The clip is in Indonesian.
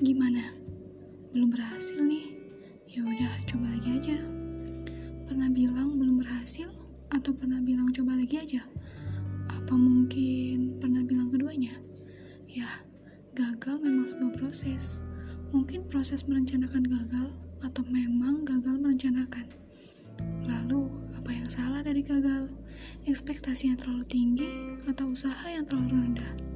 Gimana? Belum berhasil nih? Ya udah, coba lagi aja. Pernah bilang belum berhasil atau pernah bilang coba lagi aja? Apa mungkin pernah bilang keduanya? Ya, gagal memang sebuah proses. Mungkin proses merencanakan gagal atau memang gagal merencanakan. Lalu, apa yang salah dari gagal? Ekspektasi yang terlalu tinggi atau usaha yang terlalu rendah?